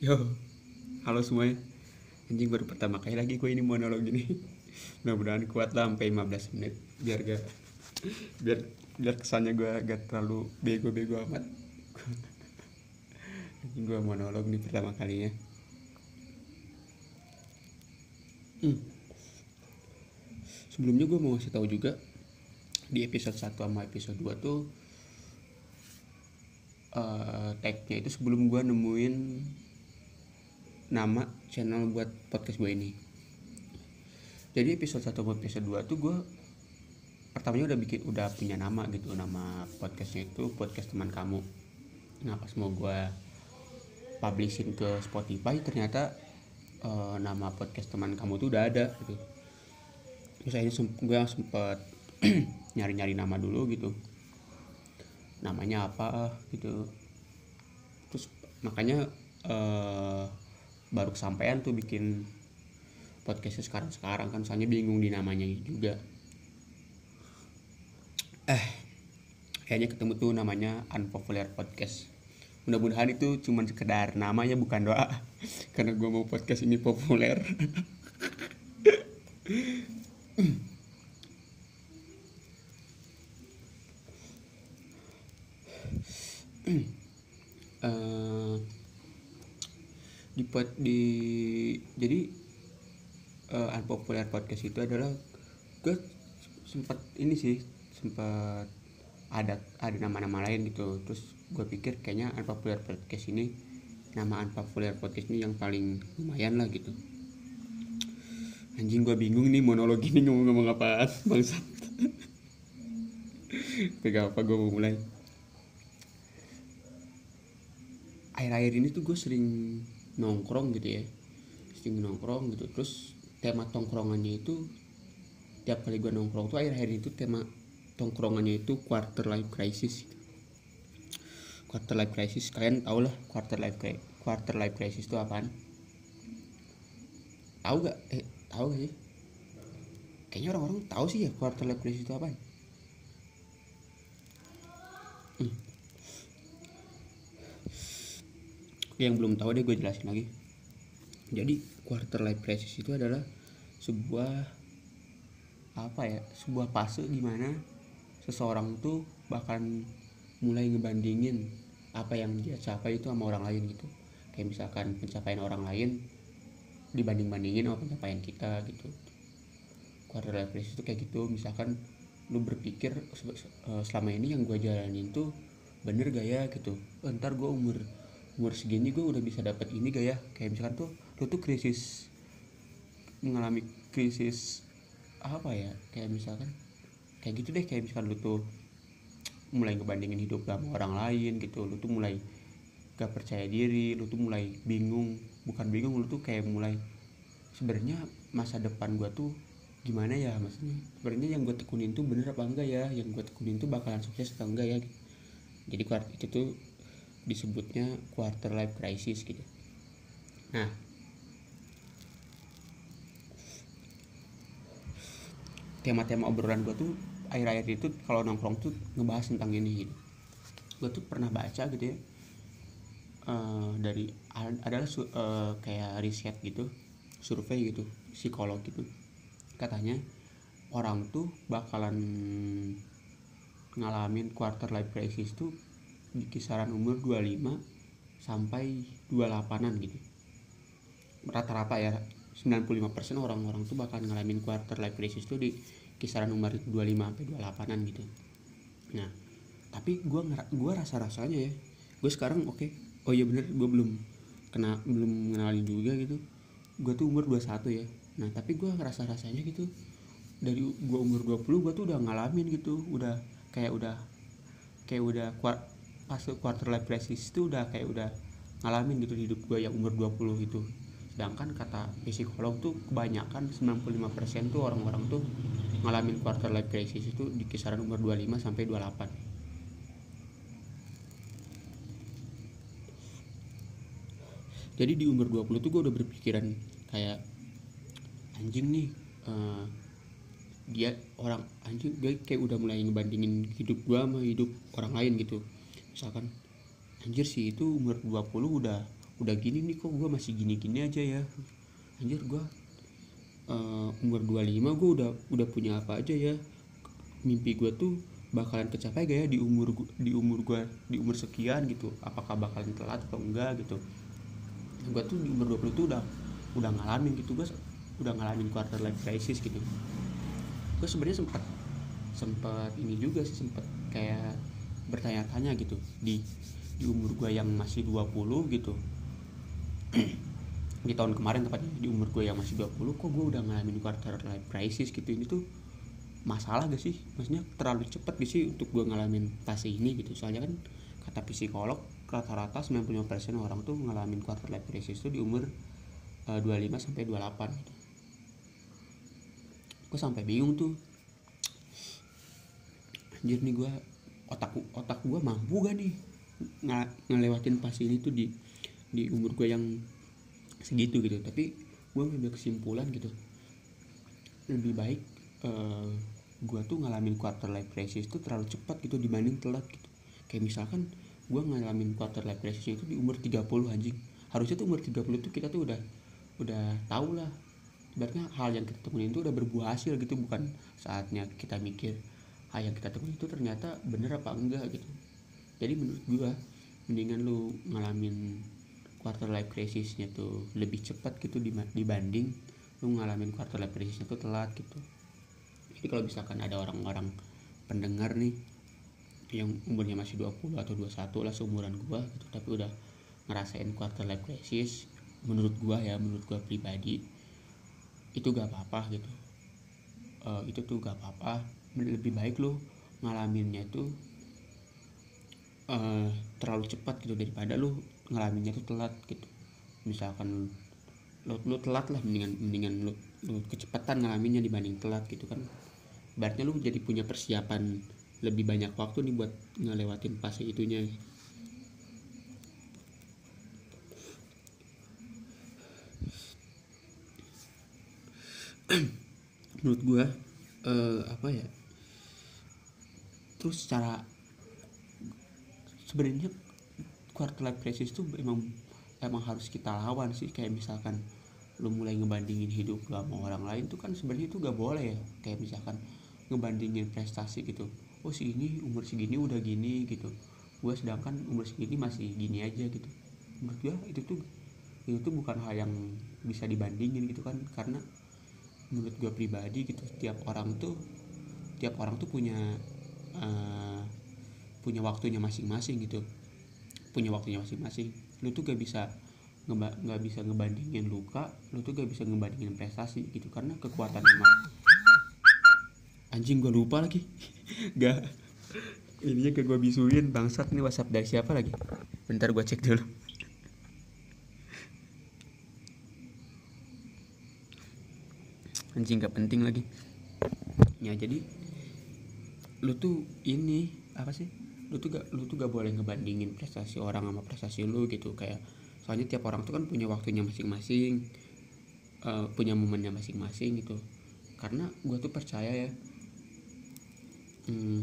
Yo, halo semuanya. Anjing baru pertama kali lagi gue ini monolog ini. Mudah-mudahan kuat lah sampai 15 menit biar gak biar biar kesannya gue gak terlalu bego-bego amat. Anjing gue monolog nih pertama kalinya. Hmm. Sebelumnya gue mau ngasih tahu juga di episode 1 sama episode 2 tuh uh, tagnya itu sebelum gue nemuin nama channel buat podcast gue ini. Jadi episode 1 sama episode 2 tuh gue pertamanya udah bikin udah punya nama gitu nama podcastnya itu podcast teman kamu. Nah pas mau gue publishin ke Spotify ternyata uh, nama podcast teman kamu tuh udah ada gitu. Terus akhirnya gue sempet nyari-nyari nama dulu gitu. Namanya apa gitu. Terus makanya uh, baru kesampaian tuh bikin podcastnya sekarang sekarang kan soalnya bingung di namanya juga. Eh kayaknya ketemu tuh namanya unpopular podcast. Mudah-mudahan itu cuma sekedar namanya bukan doa. Karena gue mau podcast ini populer uh, di pod di jadi uh, unpopular podcast itu adalah gue sempat ini sih sempat ada ada nama-nama lain gitu. Terus gue pikir kayaknya unpopular podcast ini nama unpopular podcast ini yang paling lumayan lah gitu. Anjing gue bingung nih monolog ini ngomong-ngomong apaan bangsat. Pegang apa gue mau mulai? Akhir-akhir ini tuh gue sering nongkrong gitu ya. Sering nongkrong gitu terus tema tongkrongannya itu tiap kali gue nongkrong tuh akhir-akhir itu tema tongkrongannya itu quarter life crisis. Quarter life crisis kalian tau lah quarter life quarter life crisis itu apaan? Tahu gak? Eh tahu gak sih? Kayaknya orang-orang tahu sih ya quarter life crisis itu apaan. Hmm. yang belum tahu deh gue jelasin lagi. Jadi quarter life crisis itu adalah sebuah apa ya sebuah fase di mana seseorang tuh bahkan mulai ngebandingin apa yang dia capai itu sama orang lain gitu. Kayak misalkan pencapaian orang lain dibanding bandingin sama pencapaian kita gitu. Quarter life crisis itu kayak gitu. Misalkan lu berpikir selama ini yang gue jalanin tuh bener gak ya gitu? Oh, ntar gue umur umur segini gue udah bisa dapat ini gak ya? Kayak misalkan tuh lu tuh krisis. Mengalami krisis apa ya? Kayak misalkan kayak gitu deh kayak misalkan lu tuh mulai ngebandingin hidup sama orang lain gitu. Lu tuh mulai gak percaya diri lu tuh mulai bingung. Bukan bingung lu tuh kayak mulai sebenarnya masa depan gua tuh gimana ya? Maksudnya sebenarnya yang gue tekunin tuh bener apa enggak ya? Yang gue tekunin tuh bakalan sukses atau enggak ya? Jadi itu tuh disebutnya quarter life crisis gitu. Nah tema-tema obrolan gue tuh akhir-akhir itu kalau nongkrong tuh ngebahas tentang ini gitu. Gue tuh pernah baca gitu ya uh, dari adalah uh, kayak riset gitu survei gitu psikolog gitu. Katanya orang tuh bakalan ngalamin quarter life crisis tuh di kisaran umur 25 sampai 28an gitu. Rata-rata ya 95% orang-orang tuh bakal ngalamin quarter life crisis tuh di kisaran umur 25 sampai 28an gitu. Nah tapi gua rasa rasanya ya gue sekarang oke okay. oh iya bener gue belum kena belum mengenalin juga gitu. Gue tuh umur 21 ya. Nah tapi gue ngerasa rasanya gitu dari gue umur 20 gue tuh udah ngalamin gitu udah kayak udah kayak udah pas quarter life crisis itu udah kayak udah ngalamin gitu hidup gue yang umur 20 itu sedangkan kata psikolog tuh kebanyakan 95% tuh orang-orang tuh ngalamin quarter life crisis itu di kisaran umur 25 sampai 28 jadi di umur 20 tuh gue udah berpikiran kayak anjing nih uh, dia orang anjing gue kayak udah mulai ngebandingin hidup gue sama hidup orang lain gitu. Misalkan anjir sih itu umur 20 udah udah gini nih kok gue masih gini-gini aja ya. Anjir gue uh, umur 25 gue udah udah punya apa aja ya. Mimpi gue tuh bakalan kecapai gak ya di umur gua, di umur gue di umur sekian gitu. Apakah bakalan telat atau enggak gitu. Gue tuh di umur 20 tuh udah udah ngalamin gitu. Gue udah ngalamin quarter life crisis gitu. Gue sebenarnya sempat sempat ini juga sih sempat kayak bertanya-tanya gitu. Di di umur gue yang masih 20 gitu di tahun kemarin tepatnya di umur gue yang masih 20 kok gue udah ngalamin quarter life crisis gitu. Ini tuh masalah gak sih? Maksudnya terlalu cepet gak sih untuk gue ngalamin fase ini gitu? Soalnya kan kata psikolog rata-rata 95% orang tuh ngalamin quarter life crisis tuh di umur uh, 25 sampai 28 gitu. Gue sampai bingung tuh. Anjir nih gue otak otak gue mampu gak nih ng ngelewatin fase ini tuh di di umur gue yang segitu gitu. Tapi gue ngambil kesimpulan gitu. Lebih baik uh, eh, gue tuh ngalamin quarter life crisis tuh terlalu cepat gitu dibanding telat gitu. Kayak misalkan gue ngalamin quarter life crisis itu di umur 30 anjing. Harusnya tuh umur 30 tuh kita tuh udah udah tau lah. Ibaratnya hal yang kita temuin itu udah berbuah hasil gitu bukan saatnya kita mikir hal yang kita temuin itu ternyata bener apa enggak? gitu. Jadi menurut gue mendingan lu ngalamin quarter life crisisnya tuh lebih cepat gitu dibanding lu ngalamin quarter life crisisnya tuh telat gitu. Jadi kalau misalkan ada orang-orang pendengar nih yang umurnya masih 20 atau 21 lah seumuran gua gitu tapi udah ngerasain quarter life crisis menurut gua ya menurut gua pribadi itu gak apa-apa gitu. Uh, itu tuh gak apa-apa. Lebih baik lo ngalaminnya tuh uh, terlalu cepat gitu daripada lu ngalaminnya tuh telat gitu. Misalkan lu, lu telat lah mendingan mendingan lu, lu kecepatan ngalaminnya dibanding telat gitu kan. Berarti lu jadi punya persiapan lebih banyak waktu nih buat ngelewatin fase itunya. Menurut gua uh, apa ya? Terus secara sebenarnya quarter life crisis tuh emang emang harus kita lawan sih. Kayak misalkan lu mulai ngebandingin hidup lu sama orang lain tuh kan sebenarnya itu gak boleh ya. Kayak misalkan ngebandingin prestasi gitu. Oh si ini umur segini udah gini gitu. Gue sedangkan umur segini masih gini aja gitu. Menurut gue itu tuh itu tuh bukan hal yang bisa dibandingin gitu kan. Karena menurut gue pribadi gitu tiap orang tuh tiap orang tuh punya uh, punya waktunya masing-masing gitu punya waktunya masing-masing. Lu tuh gak bisa nggak bisa ngebandingin luka lu tuh gak bisa ngebandingin prestasi gitu karena kekuatan emang. Anjing gue lupa lagi. Gak. Ininya ke gue bisuin bangsat. Nih whatsapp dari siapa lagi? Bentar gue cek dulu. Anjing gak penting lagi. Ya jadi lu tuh ini apa sih lu tuh gak lu tuh gak boleh ngebandingin prestasi orang sama prestasi lu gitu. Kayak soalnya tiap orang tuh kan punya waktunya masing-masing uh, punya momennya masing-masing gitu. Karena gue tuh percaya ya hmm,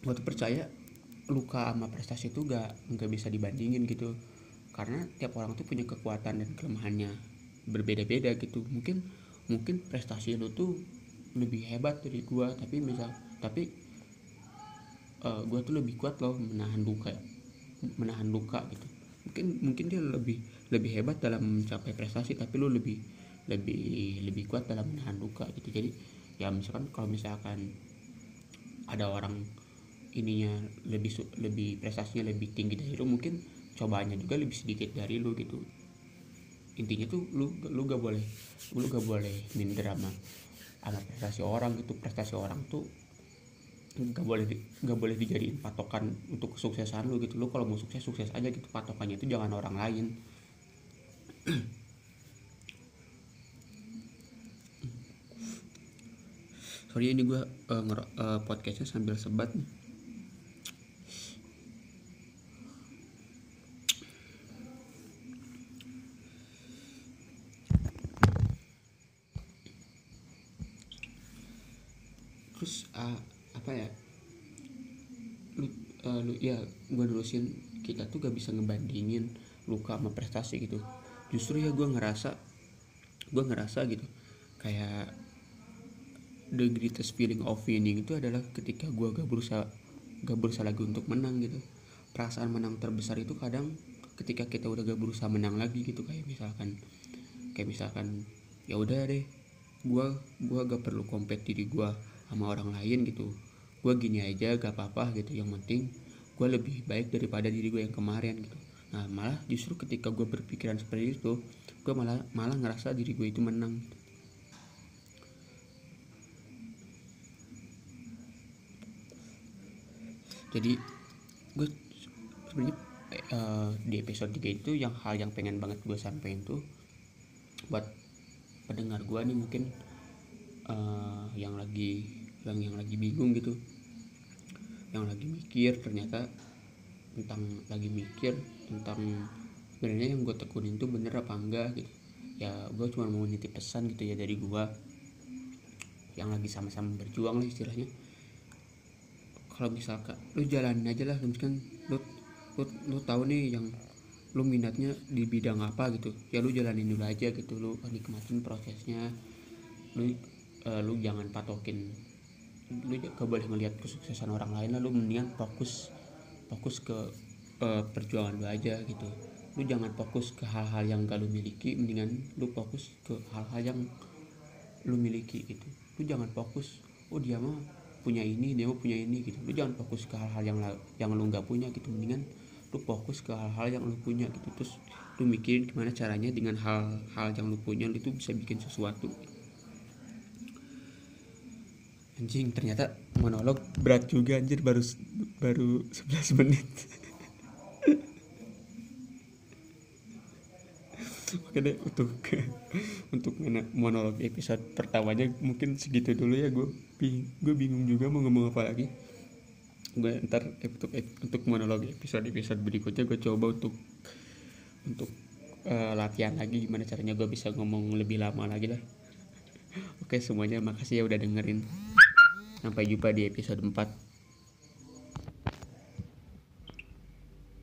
gue tuh percaya luka sama prestasi itu gak nggak bisa dibandingin gitu. Karena tiap orang tuh punya kekuatan dan kelemahannya berbeda-beda gitu. Mungkin mungkin prestasi lu tuh lebih hebat dari gue tapi misal tapi uh, eh, gue tuh lebih kuat loh menahan luka menahan luka gitu. Mungkin mungkin dia lebih lebih hebat dalam mencapai prestasi tapi lu lebih lebih lebih kuat dalam menahan luka gitu. Jadi ya misalkan kalau misalkan ada orang ininya lebih lebih prestasinya lebih tinggi dari lu mungkin cobaannya juga lebih sedikit dari lu gitu. Intinya tuh lu lu gak boleh lu gak boleh minder sama sama prestasi orang gitu. Prestasi orang tuh nggak boleh nggak boleh dijadiin patokan untuk kesuksesan lu gitu. Lu kalau mau sukses sukses aja gitu. Patokannya itu jangan orang lain. Sorry ini gue uh, uh, podcastnya sambil sebat nih. Terus uh, apa ya lu, uh, lu ya gue nerusin kita tuh gak bisa ngebandingin luka sama prestasi gitu. Justru ya gue ngerasa gue ngerasa gitu kayak the greatest feeling of winning itu adalah ketika gue gak berusaha gak berusaha lagi untuk menang gitu. Perasaan menang terbesar itu kadang ketika kita udah gak berusaha menang lagi gitu kayak misalkan kayak misalkan ya udah deh gue gua gak perlu kompet diri gue sama orang lain gitu gue gini aja gak apa-apa gitu. Yang penting gue lebih baik daripada diri gue yang kemarin gitu. Nah malah justru ketika gue berpikiran seperti itu gue malah malah ngerasa diri gue itu menang. Jadi gue sebenarnya uh, di episode 3 itu yang hal yang pengen banget gue sampein tuh buat pendengar gue nih mungkin uh, yang lagi yang yang lagi bingung gitu yang lagi mikir ternyata tentang lagi mikir tentang sebenarnya yang gue tekunin tuh bener apa enggak gitu. Ya gue cuma mau nitip pesan gitu ya dari gue yang lagi sama-sama berjuang lah istilahnya. Kalau misalkan lu jalanin aja lah misalkan lu lu, lu tahu nih yang lu minatnya di bidang apa gitu ya lu jalanin dulu aja gitu lu nikmatin prosesnya. Lu uh, lu jangan patokin lu gak boleh ngelihat kesuksesan orang lain lah lu mendingan fokus fokus ke uh, perjuangan lu aja gitu. Lu jangan fokus ke hal-hal yang gak lu miliki mendingan lu fokus ke hal-hal yang lu miliki gitu. Lu jangan fokus oh dia mah punya ini dia mau punya ini gitu. Lu jangan fokus ke hal-hal yang yang lu nggak punya gitu. Mendingan lu fokus ke hal-hal yang lu punya gitu. Terus lu mikirin gimana caranya dengan hal-hal yang lu punya lu tuh bisa bikin sesuatu anjing ternyata monolog berat juga anjir baru baru 11 menit. Oke deh untuk untuk monolog episode pertamanya mungkin segitu dulu ya gue gue bingung juga mau ngomong apa lagi. Gue ntar untuk untuk monolog episode episode berikutnya gue coba untuk untuk uh, latihan lagi gimana caranya gue bisa ngomong lebih lama lagi lah. Oke semuanya makasih ya udah dengerin sampai jumpa di episode 4